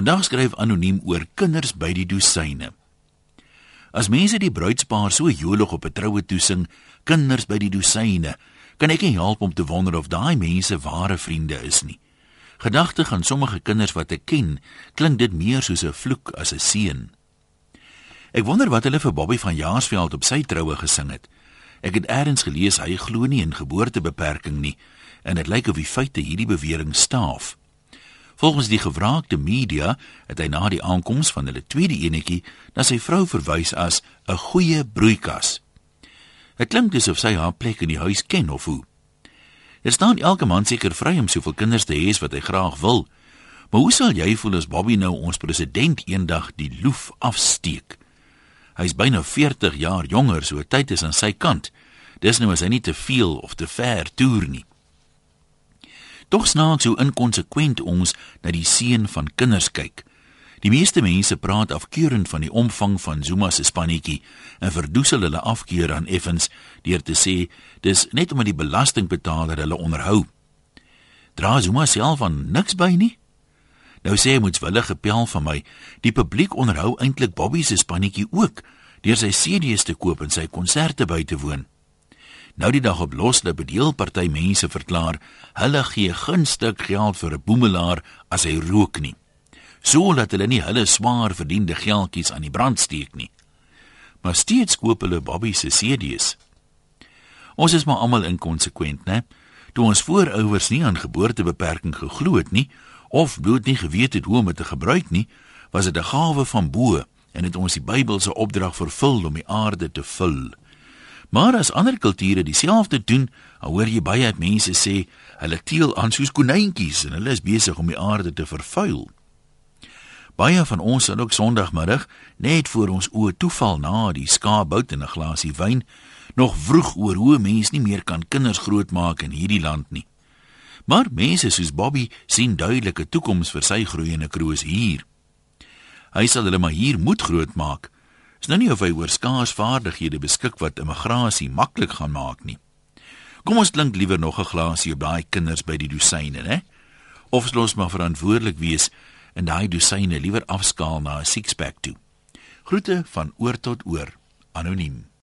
Vandag skryf anoniem oor kinders by die dosyne. As mense die bruidspaar so jolig op 'n troue toesing, kinders by die dosyne, kan ek nie help om te wonder of daai mense ware vriende is nie. Gedagtig aan sommige kinders wat ek ken, klink dit meer soos 'n vloek as 'n seën. Ek wonder wat hulle vir Bobby van Jaarsveld op sy troue gesing het. Ek het eers gelees hy glo nie in geboortebeperking nie en dit lyk of die feite hierdie bewering staaf. Volgens die gevraagde media het hy na die aankoms van hulle tweede enetjie na sy vrou verwys as 'n goeie broeikas. Dit klink asof sy haar plek in die huis ken of hoe. Dit staan elke man seker vry om soveel kinders te hê wat hy graag wil. Maar hoe sal jy voel as Bobby nou ons president eendag die loef afsteek? Hy's byna 40 jaar jonger, so tyd is aan sy kant. Dis nou as hy nie te veel of te ver toer nie. Tog snaaks hoe inkonsekwent ons na die seën van kinders kyk. Die meeste mense praat afkeurend van die omvang van Zuma se spannetjie en verdoesel hulle afkeur aan Effens deur te sê dis net omdat die belastingbetaler hulle onderhou. Dra Zuma self van niks by nie. Nou sê hy moet wille gepel van my. Die publiek onderhou eintlik Bobby se spannetjie ook deur sy CD's te koop en sy konserte by te woon. Nou die dag op loslip bedeel party mense verklaar hulle gee gunstig geld vir 'n boemelaar as hy rook nie so dat hulle nie hulle swaar verdiende geldjies aan die brand steek nie. Maar steeds koop hulle Bobby se CD's. Ons is maar almal inkonsekwent, né? Toe ons voorouers nie aan geboortebeperking geglo het nie of bloot nie geweet het hoe om dit te gebruik nie, was dit 'n gawe van bo en het ons die Bybelse opdrag vervul om die aarde te vul. Maar as ander kulture dieselfde doen, hoor jy baie mense sê hulle teel aan soos konyntjies en hulle is besig om die aarde te vervuil. Baie van ons sal ook Sondagmiddag net voor ons oë toeval na die skaapbout en 'n glasie wyn nog vroeg oor hoe mense nie meer kan kinders grootmaak in hierdie land nie. Maar mense soos Bobby sien duidelike toekoms vir sy groeiende kroos hier. Hy sal hulle maar hier moet grootmaak. Is nou nie of hy oor skaars vaardighede beskik wat immigrasie maklik gaan maak nie. Kom ons klink liewer nog 'n glasie op daai kinders by die dosyne, hè? Of ons los maar verantwoordelik wees en daai dosyne liewer afskaal na 'n six-pack toe. Groete van oor tot oor. Anoniem.